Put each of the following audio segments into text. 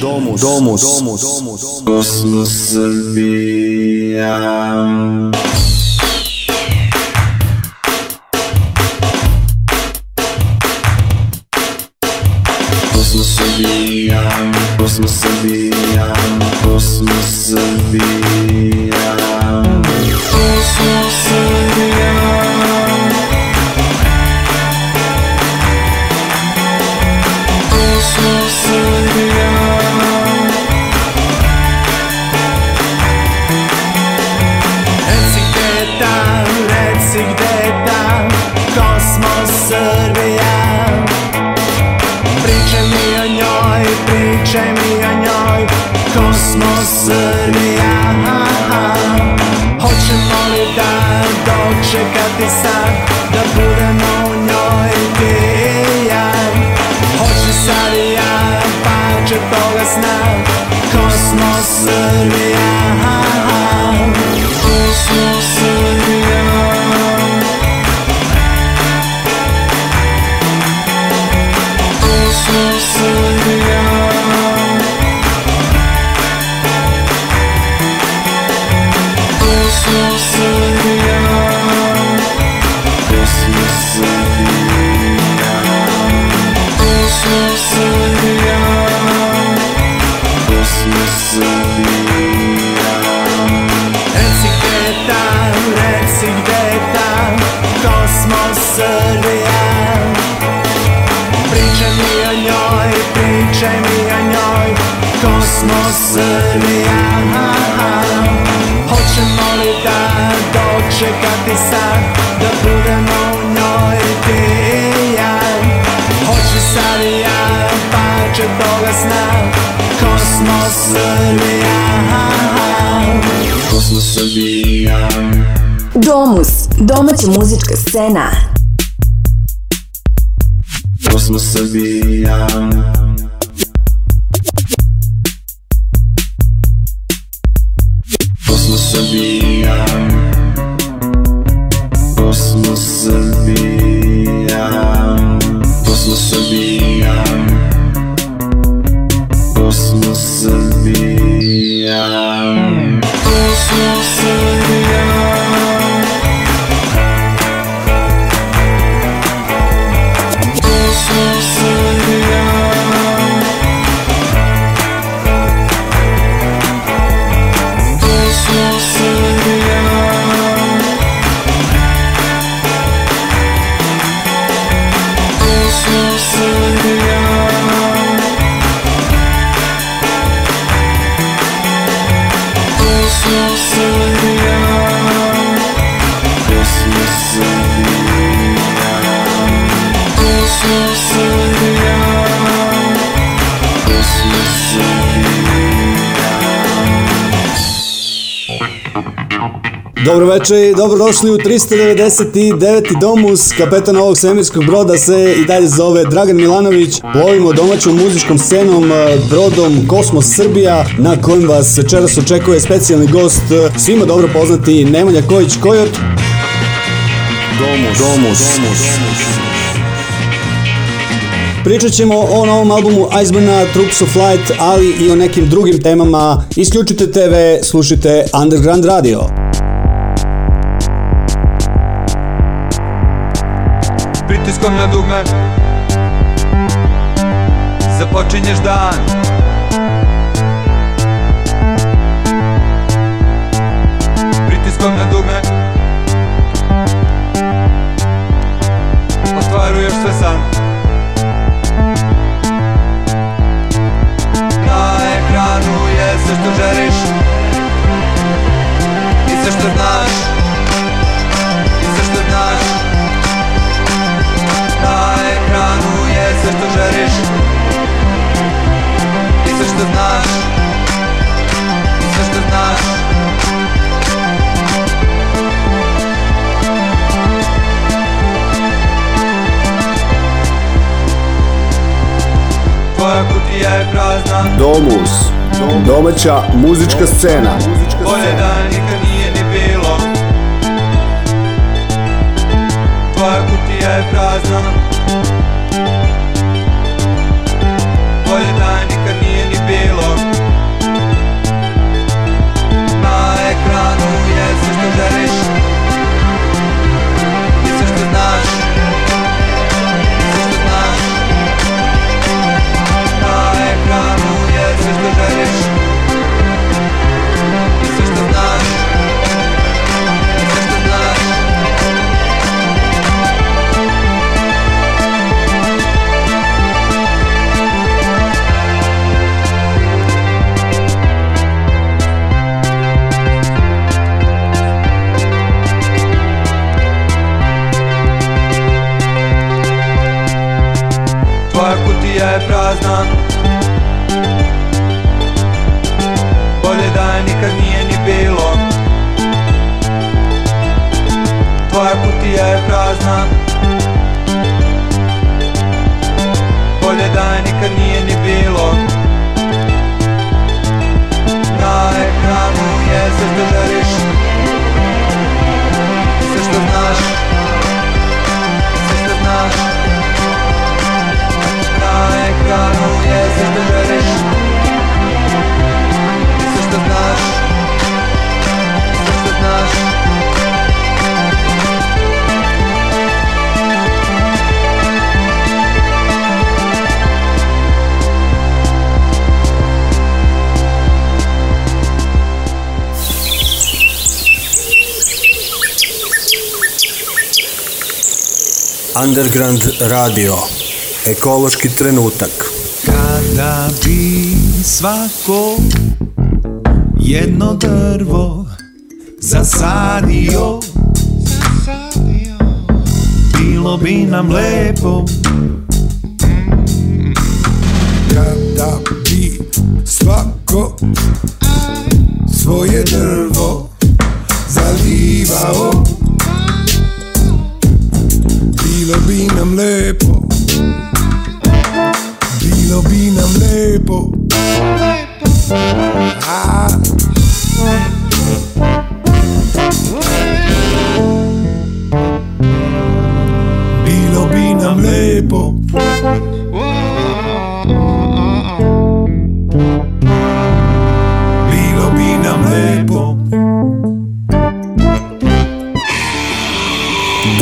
Domus, Domus, Domus, Domus, Domus, Domus, Kosmos zabijam, kosmos zabijam, kosmos zabijam njoj, pričaj mi o njoj, kosmos Srbija Hoćemo li da dočekati sad, Srbija Domus, domaća muzička scena. Kosmos Srbija Kosmos Srbija Kosmos Srbija Kosmos Srbija Dobro večer i dobrodošli u 399. domus. Kapetan ovog svemirskog broda se i dalje zove Dragan Milanović. Plovimo domaćom muzičkom scenom eh, brodom Kosmos Srbija na kojem vas večeras očekuje specijalni gost eh, svima dobro poznati Nemanja Kojić Kojot. Domus. Domus. Pričat ćemo o novom albumu Iceburna, Troops of Light, ali i o nekim drugim temama. Isključite TV, slušajte Underground Radio. pritiskom na dugme. Započinješ dan. Pritiskom na dugme. Ostvaruješ sve sam. Na ekranu je sve što želiš I sve što znaš. Je prazna. Domus Domaća muzička scena. Bolje da nikad nije ni bilo. Tvoja kutija je prazna. сияет праздно Underground Radio. Ekološki trenutak. Kada bi svako jedno drvo zasadio Bilo bi nam lepo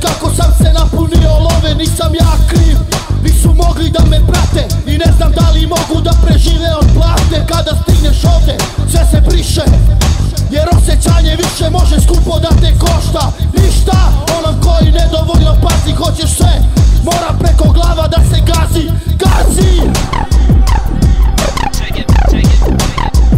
kako sam se napunio love Nisam ja kriv, nisu mogli da me prate I ne znam da li mogu da prežive od plate Kada stigneš ovde, sve se briše Jer osjećanje više može skupo da te košta Ništa, onom koji nedovoljno pazi Hoćeš sve, mora preko glava da se gazi Gazi! Check it, check it, check it.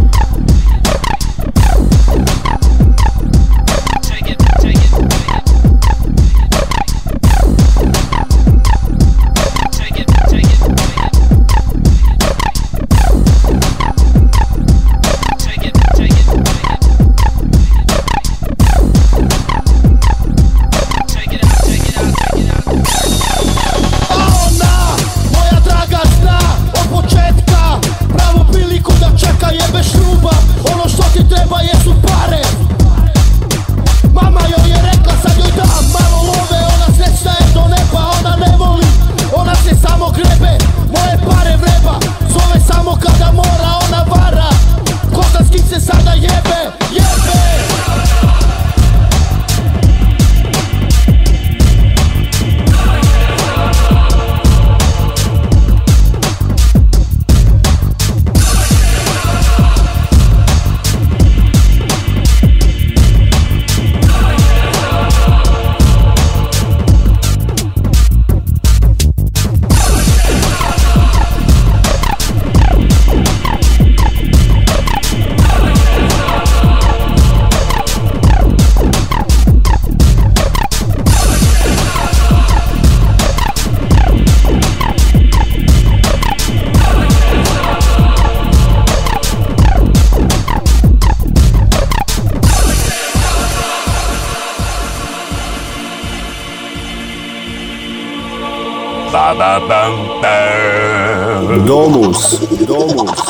Domus. Domus. Domus.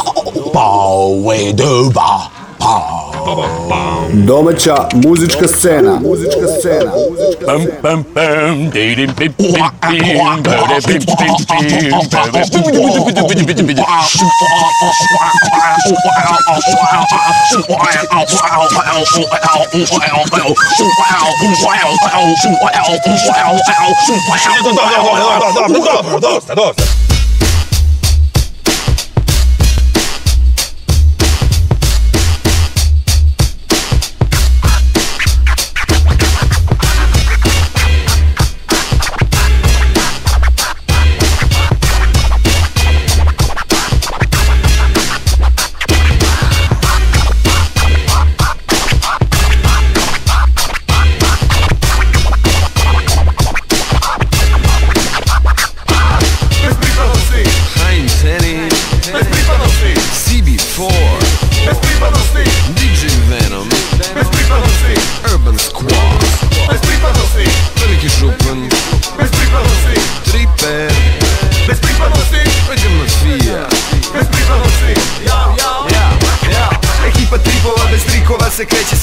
Bow way doba. Domaća muzička scena. Muzička scena. Bam bam bam. Didim bim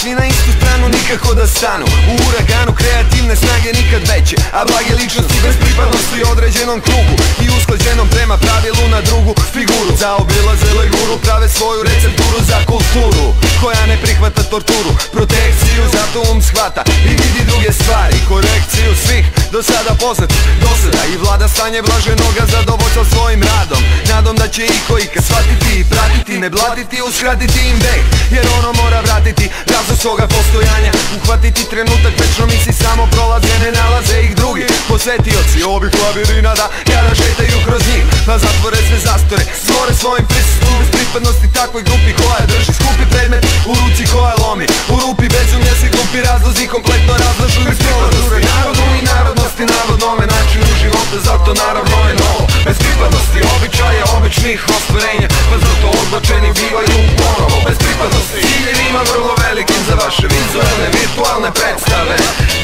Svi na istu stranu nikako da stanu. U uraganu kreativne snage nikad veće A blage ličnosti bez pripadnosti određenom krugu. I usklađenom prema pravilu na drugu figuru. Zaobilaze leguru, prave svoju recepturu za kulturu Koja ne prihvata torturu, protekciju Zato um shvata i vidi druge stvari. Korekciju svih do sada poznatih dosada I vlada stanje blaženoga zadovoljstva svojim radom. Nadom da će iko ikad shvatiti i pratiti Ne blatiti, uskratiti im dek Jer ono mora vratiti razlog svoga postojanja. Uhvatiti trenutak, večno misli samo prolaze Ne nalaze ih drugi. Posetioci ovih labirinada Kada šetaju kroz njih. Pa zatvore sve zastore Stvore svojim prisustvom bez pripadnosti takvoj grupi koja drži skupi predmet U ruci koja lomi. U rupi bezumlja se glupi razlozi kompletno razlažu i pripadnosti Narodu i narodnosti navodnome načinu života Zato naravno je novo. Bez pripadnosti običaja običnih ostvarenja Pa zato odbačeni bivaju ponovo. Bez pripadnosti ciljevima vrlo velikim za vaše vizualne virtualne predstave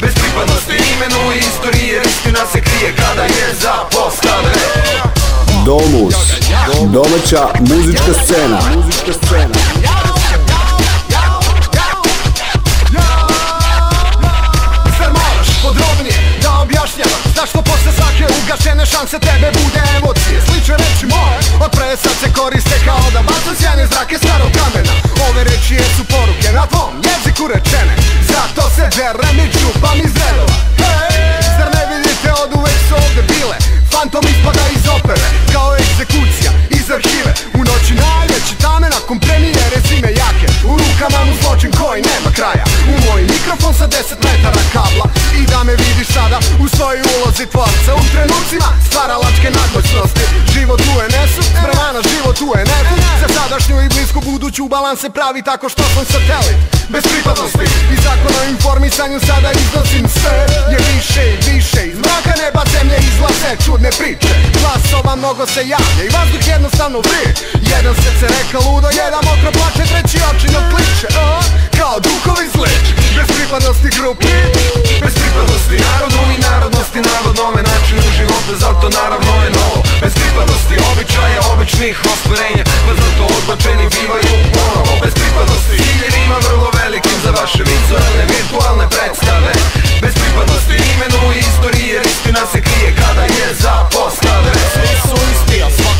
Bez pripadnosti imenu i istorije istina se krije kada je zapostave Domus. Domaća muzička scena. Muzička scena. Izgašene šanse tebe bude emocije. Slične reči moje Od pre sad se koriste kao da bacam sjene zrake starog kamena. Ove reči jesu poruke na tvom jeziku rečene. Zato se derem i čupam iz redova. Hey! Zar ne vidite od uvek su ovde bile? Fantom ispada iz opere Kao egzekucija iz arhive. U noći najveći tamen nakon premijere zime jake. U rukama balans se pravi tako što sam satelit Bez pripadnosti i zakona informisanju sada iznosim sve Je više više mraka neba zemlje izlaze čudne priče. Glasova mnogo se javlja i vazduh jednostavno vri Jedan srce reka ludo, jedan mokro plače, treći oči na kliče? Kao duhovi zlič, bez pripadnosti grupi. Bez pripadnosti narodu i narodnosti narodnome načinu života Zato naravno je novo. Bez pripadnosti običaja, običnih ostvarenja Pa zato odbačeni bivaju ponovo. Bez pripadnosti ciljevima vrlo velikim za vaše vizualne, virtualne predstave Bez pripadnosti imenu i istoriji jer istina se krije kada je za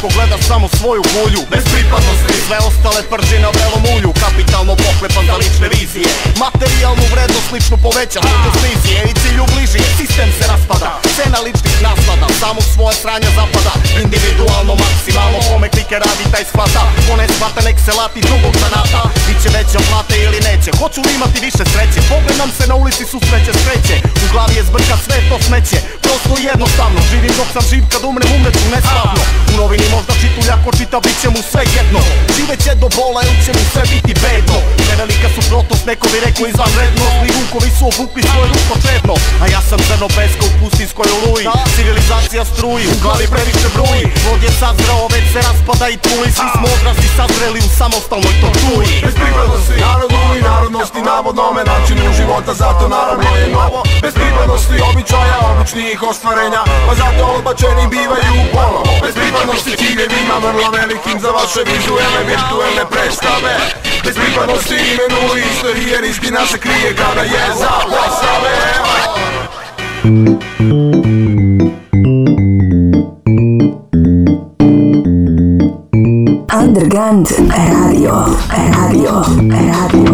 svako gleda samo svoju kulju Bez pripadnosti. Sve ostale tvrđi na belom ulju. Kapitalno pohlepan za lične vizije. Materijalnu vrednost lično poveća Bez vizije i cilju bliži Sistem se raspada. Cena ličnih naslada Samo svoje sranja zapada. Individualno, maksimalno Kome klike radi taj shvata Ko ne shvata nek se lati drugog zanata. Biće veća plate ili neće. Hoću li imati više sreće? Pogledam se na ulici susreće sreće U glavi je zbrka sve to smeće. Prosto jednostavno. Živim dok sam živ kad umrem umreću neslavno. U novini možda čitulja ko čita bit će mu sve jedno. Živeće do bola ili će mu sve biti bedno. Prevelika suprotnost neko bi rekao izvanredno. Zli vukovi su obukli svoje ruko čedno A ja sam crno peska u pustinskoj oluji. Civilizacija struji, u glavi previše bruji. Vod je sazreo, već se raspada i truji Svi smo odrasli sazreli u samostalnoj torturi. Bez pripadnosti narodu i narodnosti navodnome načinu života Zato naravno je novo. Bez pripadnosti običaja, običnih ostvarenja Pa zato odbačeni bivaju ponovo. Bez pripadnosti ciljevima vrlo velikim za vaše vizuelne, virtuelne predstave. Bez pripadnosti imenu i istoriji jer istina se krije kada je za postave Underground Radio, Radio, Radio.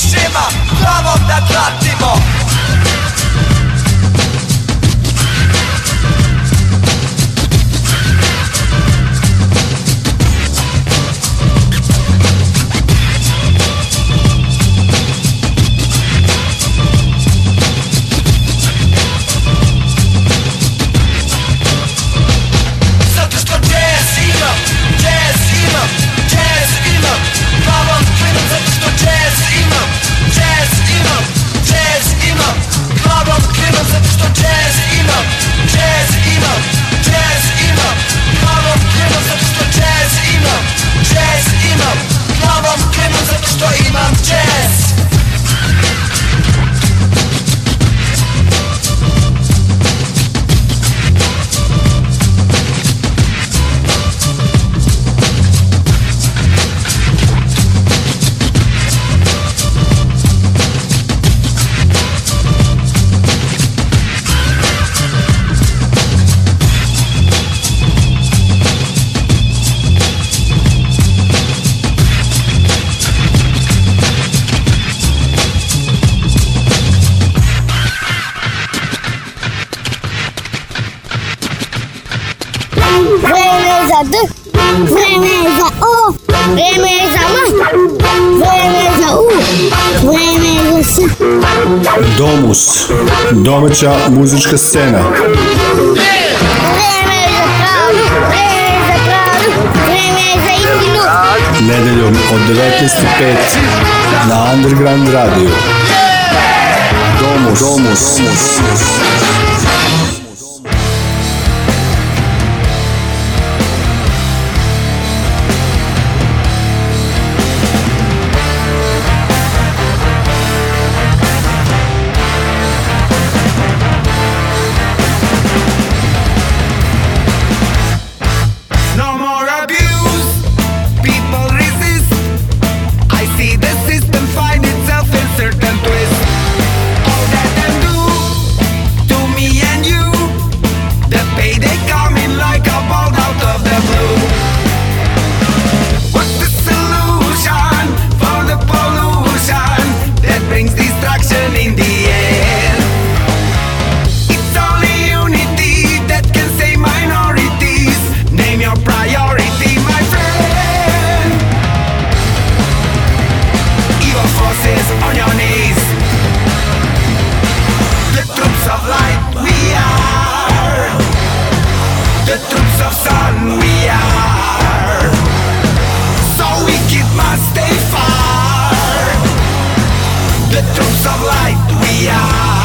Mišima, glavom da tratimo D, vreme je za O, vreme je za M, vreme je za U, vreme je za S. Domus. Domaća muzička scena. Vreme je za pravdu, vreme je za pravdu, vreme je za istinu. Nedeljom od 19.05 na Underground Radio. Domus. Domus. No The of sun, we are. So must stay far. The of light, we are.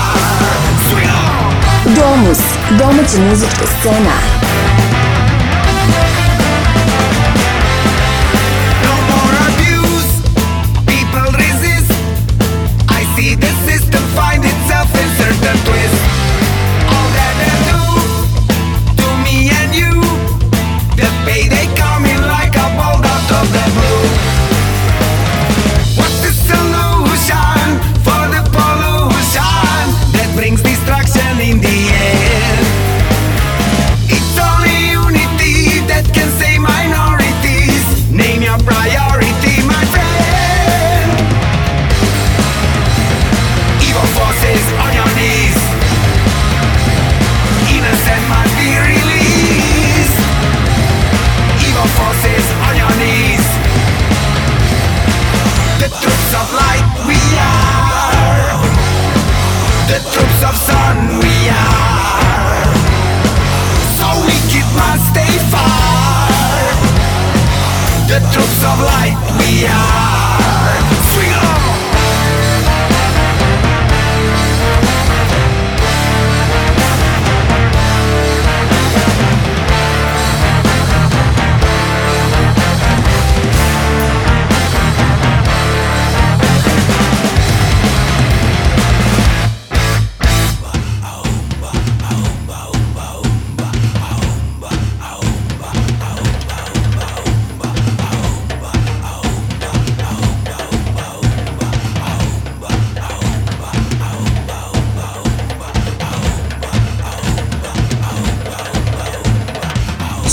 Domus, domaća muzička scena.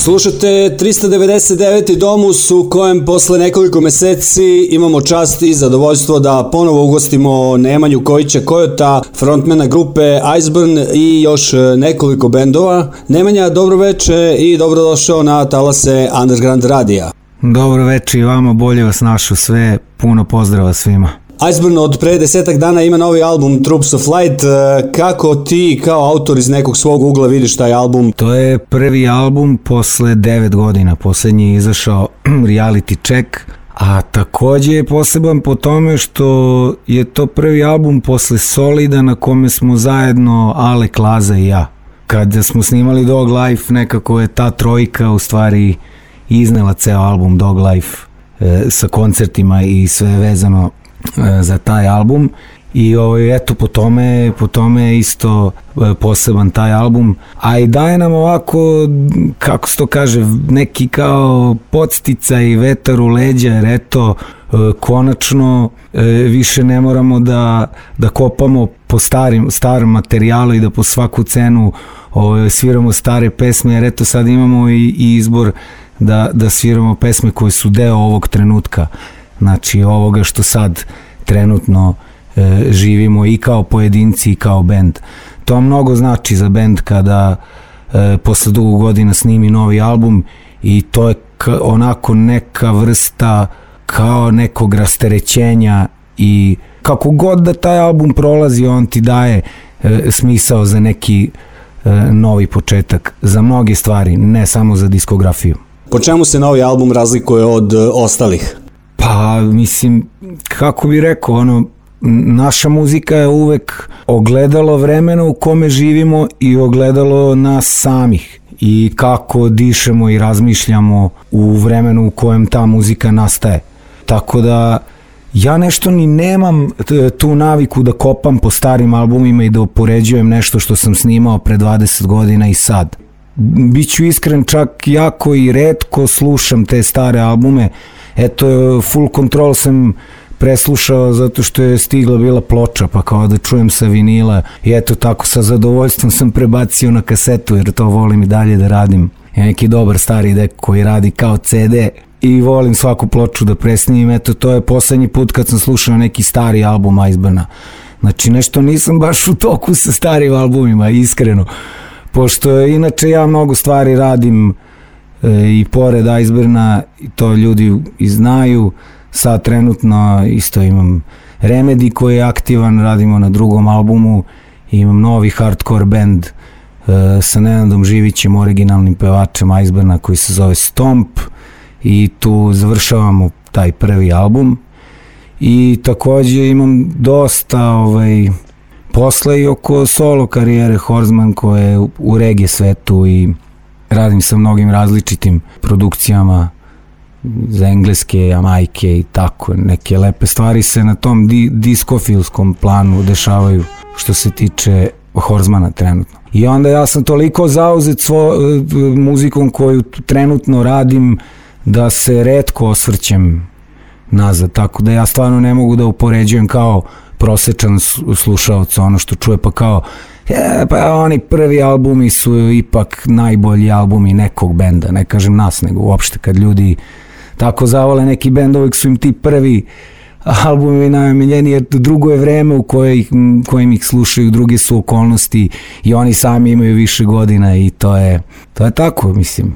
Slušate 399. domus u kojem posle nekoliko meseci imamo čast i zadovoljstvo da ponovo ugostimo Nemanju Kojića Kojota, frontmana grupe Iceburn i još nekoliko bendova. Nemanja, dobro veče i dobrodošao na talase Underground Radija. Dobro veče i vama, bolje vas našo sve, puno pozdrava svima. Iceburn od pre desetak dana ima novi album Troops of Light. E, Kako ti kao autor iz nekog svog ugla vidiš taj album? To je prvi album posle 9 godina, poslednji je izašao reality check, a takođe je poseban po tome što je to prvi album posle Solida na kome smo zajedno Ale Klaza i ja. Kada smo snimali Dog Life, nekako je ta trojka u stvari iznela ceo album Dog Life e, sa koncertima i sve vezano za taj album. I ovaj, eto po tome, po tome je isto e, poseban taj album, a i daje nam ovako, kako se to kaže, neki kao podstica i vetar u leđa, jer eto, e, konačno e, više ne moramo da, da kopamo po starim, starom materijalu i da po svaku cenu ovaj, sviramo stare pesme, jer eto sad imamo i, i izbor da, da sviramo pesme koje su deo ovog trenutka, znači ovoga što sad trenutno e, živimo i kao pojedinci i kao bend. To mnogo znači za bend kada e, posle dugo godina snimi novi album i to je onako neka vrsta kao nekog rasterećenja i kako god da taj album prolazi on ti daje e, smisao za neki e, novi početak za mnoge stvari, ne samo za diskografiju. Po čemu se novi album razlikuje od e, ostalih? Pa, mislim, kako bi rekao, ono, naša muzika je uvek ogledalo vremena u kome živimo i ogledalo nas samih i kako dišemo i razmišljamo u vremenu u kojem ta muzika nastaje. Tako da ja nešto ni nemam tu naviku da kopam po starim albumima i da upoređujem nešto što sam snimao pre 20 godina i sad. Biću iskren, čak jako i redko slušam te stare albume. Eto, Full Control sam preslušao zato što je stigla bila ploča, pa kao da čujem sa vinila i eto tako sa zadovoljstvom sam prebacio na kasetu jer to volim i dalje da radim. Je neki dobar stari dek koji radi kao CD i volim svaku ploču da presnimim, eto to je poslednji put kad sam slušao neki stari album Iceburna. Znači nešto nisam baš u toku sa starim albumima, iskreno. Pošto inače ja mnogo stvari radim e, i pored Iceburna, to ljudi i znaju, sad trenutno isto imam Remedy koji je aktivan, radimo na drugom albumu, imam novi hardcore band e, sa Nenadom Živićem, originalnim pevačem Iceburna koji se zove Stomp. I tu završavamo taj prvi album. I takođe imam dosta ovaj, posla i oko solo karijere Horsman koje je u regije svetu i radim sa mnogim različitim produkcijama za engleske, jamajke i tako. Neke lepe stvari se na tom di diskofilskom planu dešavaju što se tiče Horzmana trenutno. I onda ja sam toliko zauzet svo, e, muzikom koju trenutno radim da se redko osvrćem nazad, tako da ja stvarno ne mogu da upoređujem kao prosečan slušalac ono što čuje pa kao e, pa oni prvi albumi su ipak najbolji albumi nekog benda, ne kažem nas nego uopšte kad ljudi tako zavole neki bend uvek su im ti prvi albumi najmiljeni jer drugo je vreme u m, kojim ih slušaju, druge su okolnosti i oni sami imaju više godina i to je, to je tako mislim.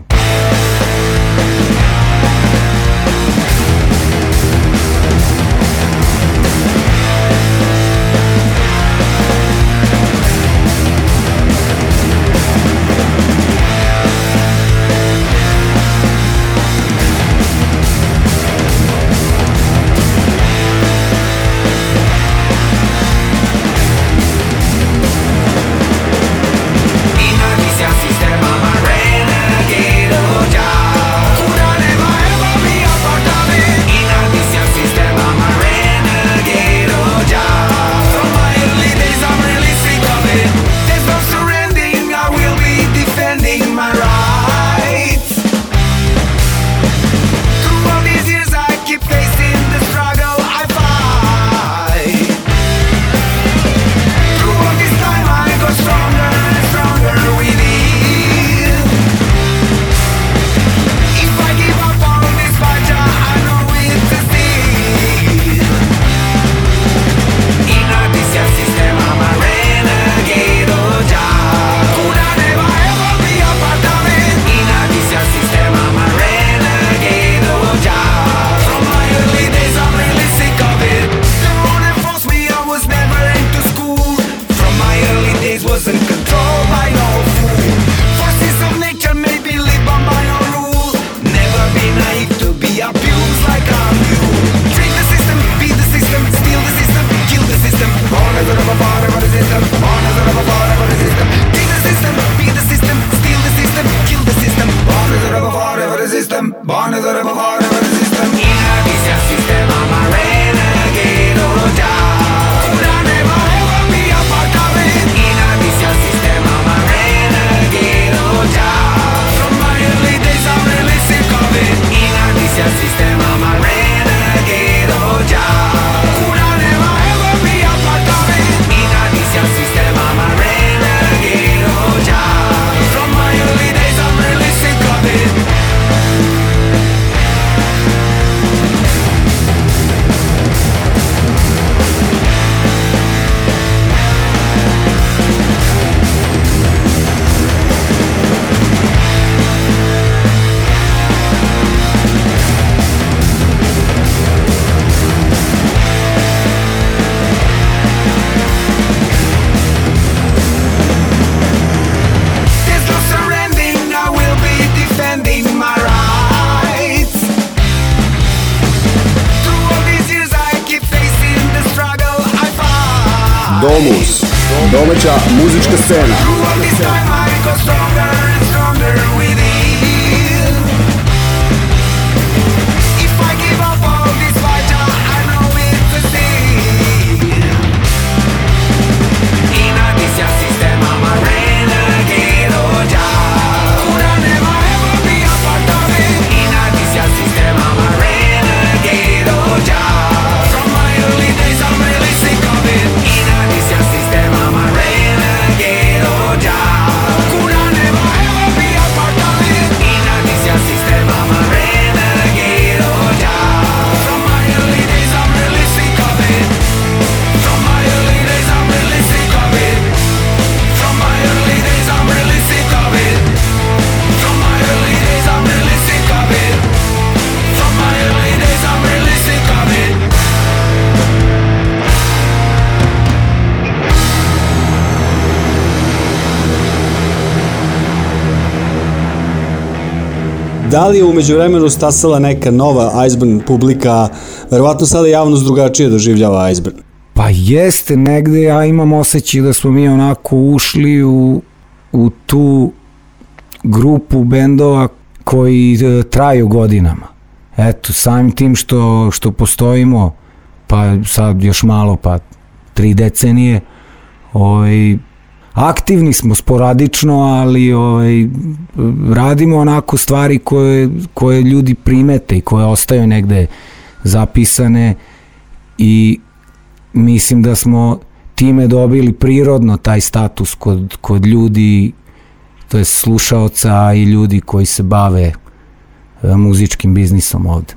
Muzička scena. Da li je umeđu vremenu stasala neka nova Iceburn publika, verovatno sada javnost drugačije doživljava Iceburn? Pa jeste negde, ja imam osjećaj da smo mi onako ušli u, u tu grupu bendova koji e, traju godinama. Eto, samim tim što, što postojimo, pa sad još malo, pa tri decenije, ovaj, aktivni smo sporadično, ali ovaj, radimo onako stvari koje, koje ljudi primete i koje ostaju negde zapisane i mislim da smo time dobili prirodno taj status kod, kod ljudi, to je slušaoca i ljudi koji se bave e, muzičkim biznisom ovde.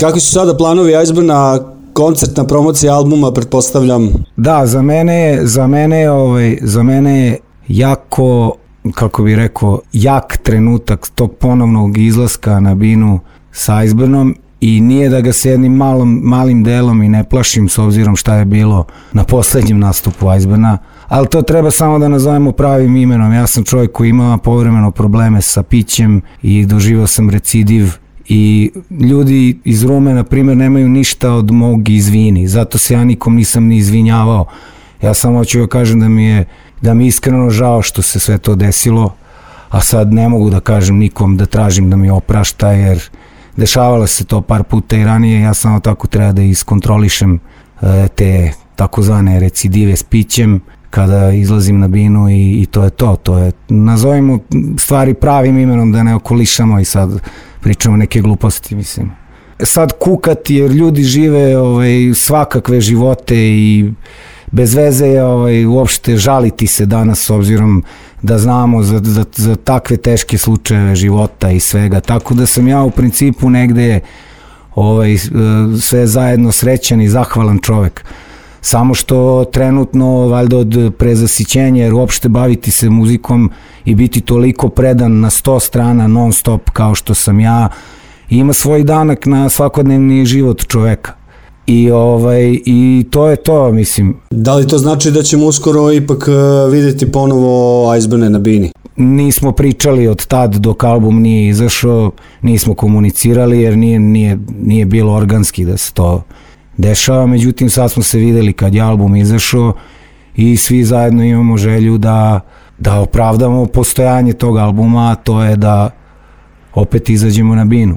Kako su sada planovi Iceburna, koncertna promocija albuma, pretpostavljam? Da, za mene je, za mene je, ovaj, za mene je jako, kako bi rekao, jak trenutak tog ponovnog izlaska na binu sa Iceburnom i nije da ga se jednim malom, malim delom i ne plašim s obzirom šta je bilo na poslednjem nastupu Iceburna, ali to treba samo da nazovemo pravim imenom. Ja sam čovjek koji ima povremeno probleme sa pićem i doživao sam recidiv i ljudi iz Rume, na primjer, nemaju ništa od mog izvini, zato se ja nikom nisam ni izvinjavao. Ja samo hoću da kažem da mi je da mi je iskreno žao što se sve to desilo, a sad ne mogu da kažem nikom da tražim da mi oprašta, jer dešavalo se to par puta i ranije, ja samo tako treba da iskontrolišem e, te takozvane recidive s pićem, kada izlazim na binu i, i to je to, to je, nazovimo stvari pravim imenom da ne okolišamo i sad pričamo neke gluposti, mislim. Sad kukati jer ljudi žive ovaj, svakakve živote i bez veze je ovaj, uopšte žaliti se danas s obzirom da znamo za, za, za takve teške slučajeve života i svega. Tako da sam ja u principu negde ovaj, sve zajedno srećan i zahvalan čovek. Samo što trenutno, valjda od prezasićenja, jer uopšte baviti se muzikom i biti toliko predan na sto strana non stop kao što sam ja, ima svoj danak na svakodnevni život čoveka. I, ovaj, I to je to, mislim. Da li to znači da ćemo uskoro ipak uh, videti ponovo Iceburne na bini? Nismo pričali od tad dok album nije izašao, nismo komunicirali jer nije, nije, nije bilo organski da se to dešava, međutim sad smo se videli kad je album izašao i svi zajedno imamo želju da, da opravdamo postojanje tog albuma, a to je da opet izađemo na binu.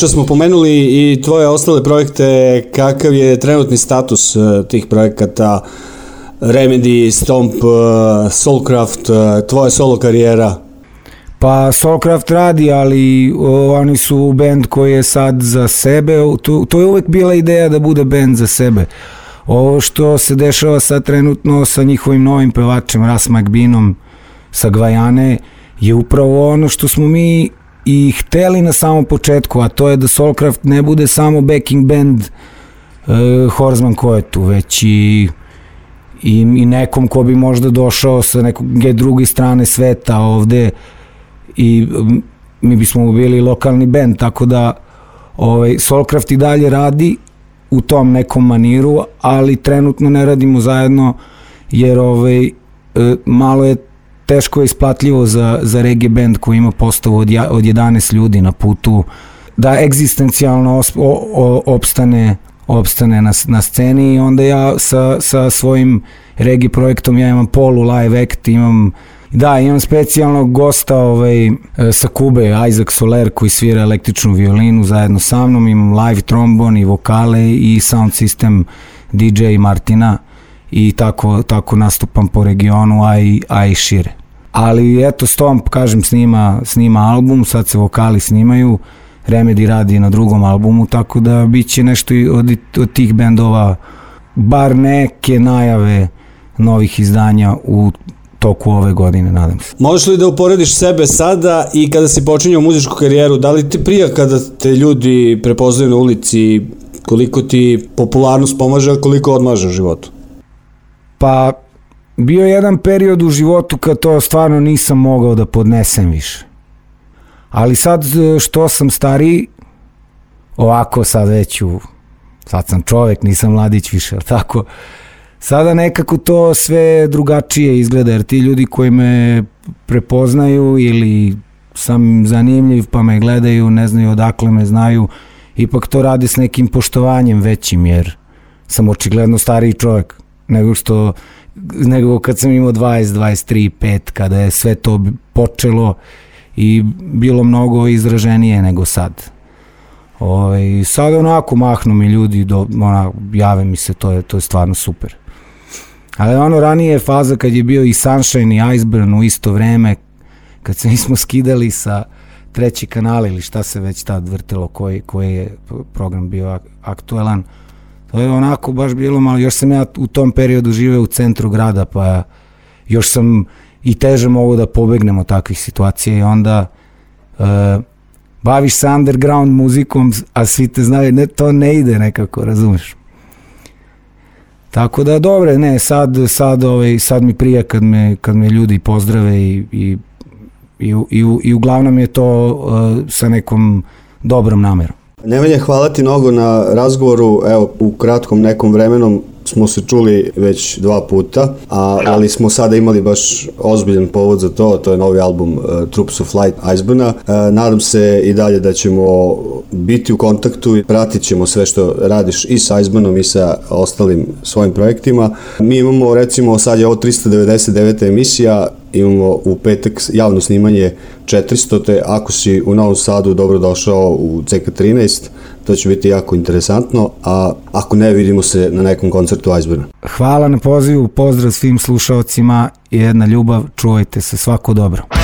Malo čas smo pomenuli i tvoje ostale projekte, kakav je trenutni status eh, tih projekata, Remedy, Stomp, eh, Soulcraft, eh, tvoja solo karijera? Pa Soulcraft radi, ali o, oni su band koji je sad za sebe, to, to je uvek bila ideja da bude band za sebe. Ovo što se dešava sad trenutno sa njihovim novim pevačem Ras McBeanom sa Gvajane je upravo ono što smo mi i hteli na samom početku, a to je da Soulcraft ne bude samo backing band uh, Horsman ko je tu, već i i, i nekom ko bi možda došao sa neke druge strane sveta ovde i m, mi bismo bili lokalni band, tako da ovaj, Soulcraft i dalje radi u tom nekom maniru, ali trenutno ne radimo zajedno jer ovaj, e, malo je teško je isplatljivo za, za reggae band koji ima postavu od, ja, od 11 ljudi na putu da egzistencijalno os, o, o, opstane opstane na, na sceni i onda ja sa, sa svojim reggae projektom ja imam polu live act, imam Da, imam specijalnog gosta ovaj, e, sa Kube, Isaac Soler, koji svira električnu violinu zajedno sa mnom, imam live trombon i vokale i sound system DJ Martina i tako, tako nastupam po regionu, a i, a i šire. Ali eto, Stomp, kažem, snima, snima album, sad se vokali snimaju, Remedy radi na drugom albumu, tako da bit će nešto od, od tih bendova, bar neke najave novih izdanja u toku ove godine, nadam se. Možeš li da uporediš sebe sada i kada si počinjao muzičku karijeru, da li ti prija kada te ljudi prepoznaju na ulici, koliko ti popularnost pomaže, a koliko odmaže u životu? Pa, bio je jedan period u životu kad to stvarno nisam mogao da podnesem više. Ali sad e, što sam stariji, ovako sad već u, sad sam čovek, nisam mladić više, ali tako, sada nekako to sve drugačije izgleda, jer ti ljudi koji me prepoznaju ili sam zanimljiv pa me gledaju, ne znaju odakle me znaju, ipak to radi s nekim poštovanjem većim, jer sam očigledno stariji čovjek nego što nego kad sam imao 20, 23, 5 kada je sve to počelo i bilo mnogo izraženije nego sad. Ovaj sad onako mahnu mi ljudi do ona jave mi se to je to je stvarno super. Ali ono ranije faza kad je bio i Sunshine i Iceburn u isto vreme kad se nismo skidali sa treći kanal ili šta se već tad vrtelo koji, koji je program bio aktuelan to je onako baš bilo malo još sam ja u tom periodu živeo u centru grada pa još sam i teže mogu da pobegnem od takvih situacija i onda uh, baviš se underground muzikom a svi te znaju ne, to ne ide nekako razumeš Tako da dobre, ne, sad, sad, ovaj, sad mi prija kad me, kad me ljudi pozdrave i, i, i, i, i uglavnom je to uh, sa nekom dobrom namerom. Nemanja, hvala ti mnogo na razgovoru, evo, u kratkom nekom vremenom smo se čuli već dva puta, a, ali smo sada imali baš ozbiljan povod za to, to je novi album uh, Troops of Light Iceburna. Uh, nadam se i dalje da ćemo biti u kontaktu i pratit ćemo sve što radiš i sa Iceburnom i sa ostalim svojim projektima. Mi imamo, recimo, sad je ovo 399. emisija, imamo u petak javno snimanje 400. te ako si u Novom Sadu dobro došao u CK13, to će biti jako interesantno, a ako ne vidimo se na nekom koncertu Iceburna. Hvala na pozivu, pozdrav svim slušalcima i jedna ljubav, čuvajte se, svako dobro.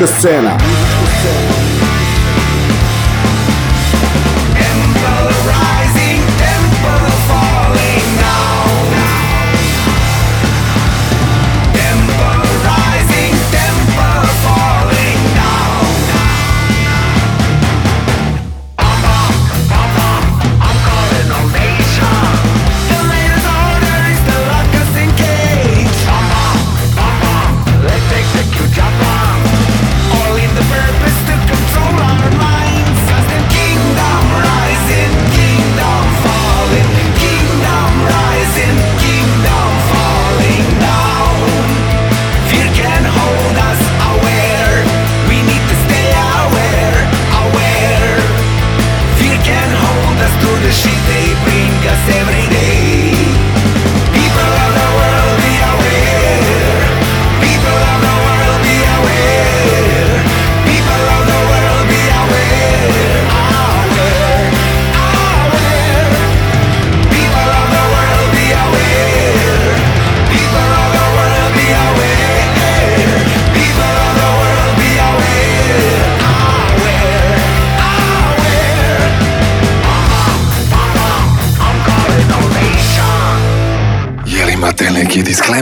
Muzička scena.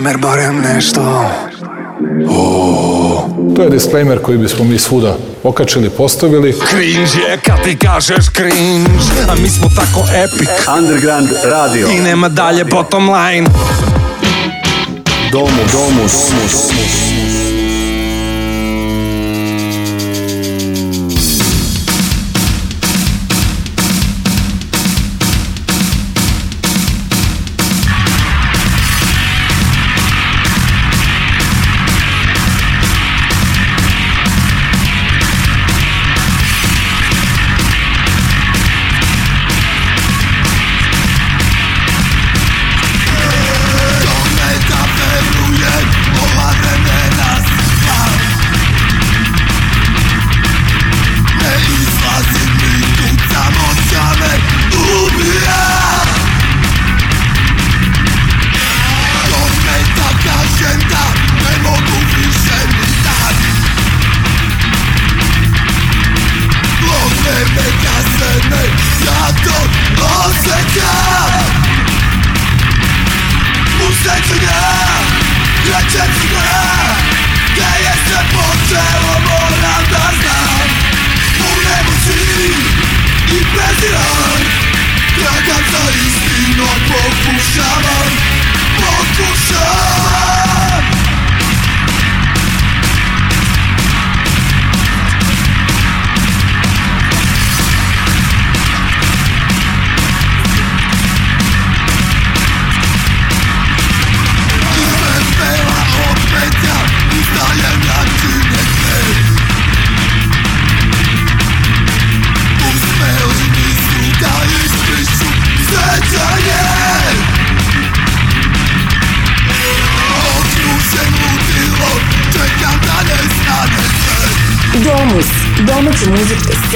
disclaimer barem nešto. O, to je disclaimer koji bismo mi svuda okačili, postavili. Cringe je kad ti kažeš cringe, a mi smo tako epic. Underground radio. I nema dalje bottom line. Domus, domus, domus. domus.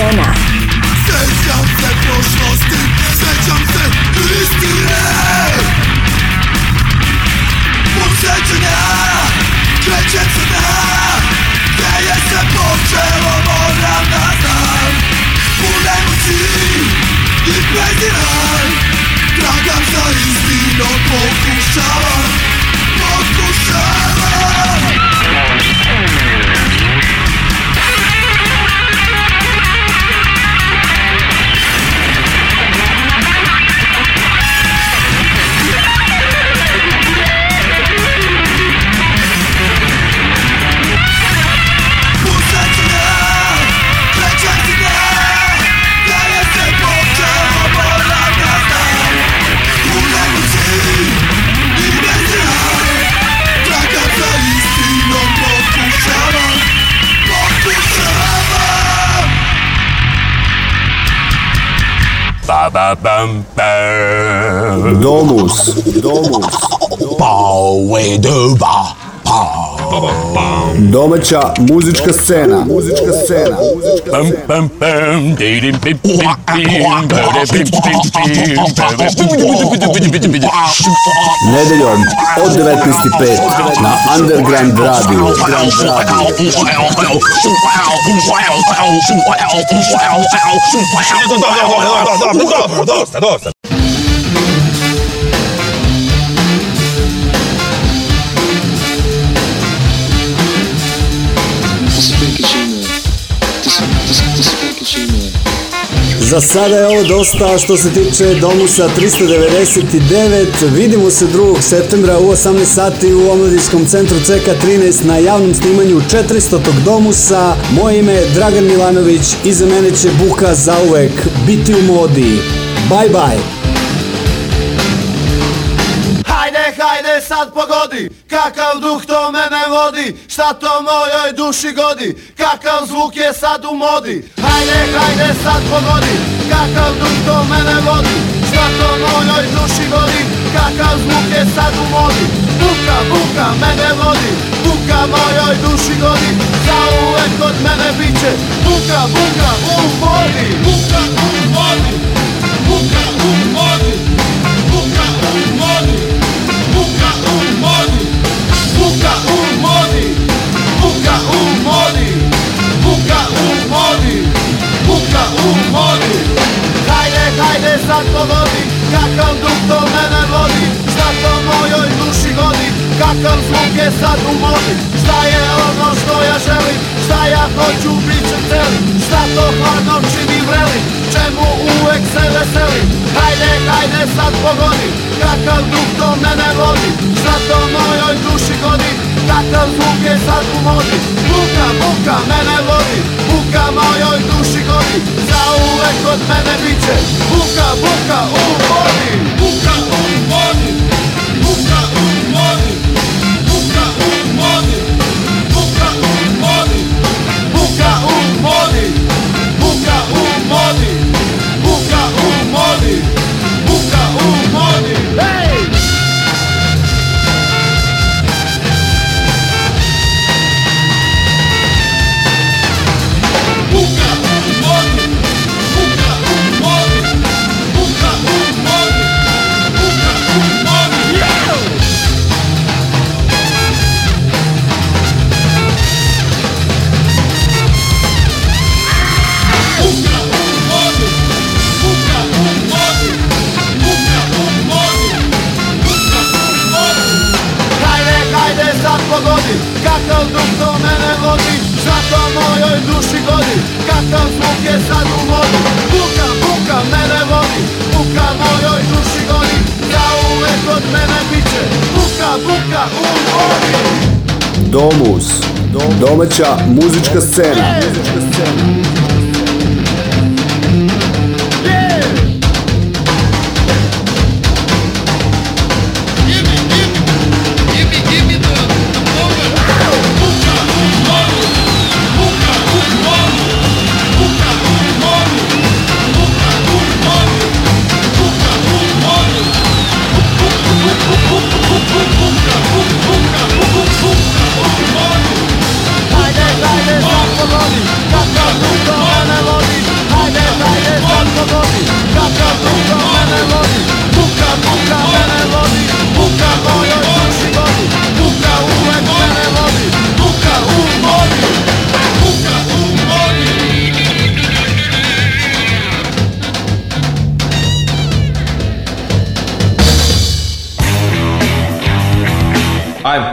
Arena. Domus, Domus, Domus. Pau e duba. Domaća muzička scena. Muzička scena. Pam pam pam. Dirim pip pip. Nedeljom od 19.05 na Underground Radio. Underground Radio. Za sada je ovo dosta što se tiče Domusa 399. Vidimo se 2. septembra u 18 sati u Omladinskom centru CK 13 na javnom snimanju 400. Domusa. Moje ime je Dragan Milanović, iza mene će Buka zauvek biti u modi. Bye bye! sad pogodi? Kakav duh to mene vodi? Šta to mojoj duši godi? Kakav zvuk je sad u modi? Hajde, hajde sad pogodi. Kakav duh to mene vodi? Šta to mojoj duši godi? Kakav zvuk je sad u modi? Buka, buka mene vodi. Buka mojoj duši godi. Zauvek kod mene biće. Buka, buka Hoću bit će celi Šta to hladno čini vreli Čemu uvek se veselim Hajde, hajde sad pogodi Kakav duh to mene vodi Šta to mojoj duši godi Kakav zvuk je sad u modi. Buka, buka mene vodi Buka mojoj duši godi Za uvek od mene biće. Buka, buka u vodi Buka pogodi Kakav duh to mene vodi? Šta to mojoj duši godi. Kakav zvuk je sad u vodi? Buka, buka mene vodi. Buka mojoj duši godi. Za uvek od mene biće. Buka, buka u vodi. Domus. Domaća muzička scena. Muzička scena.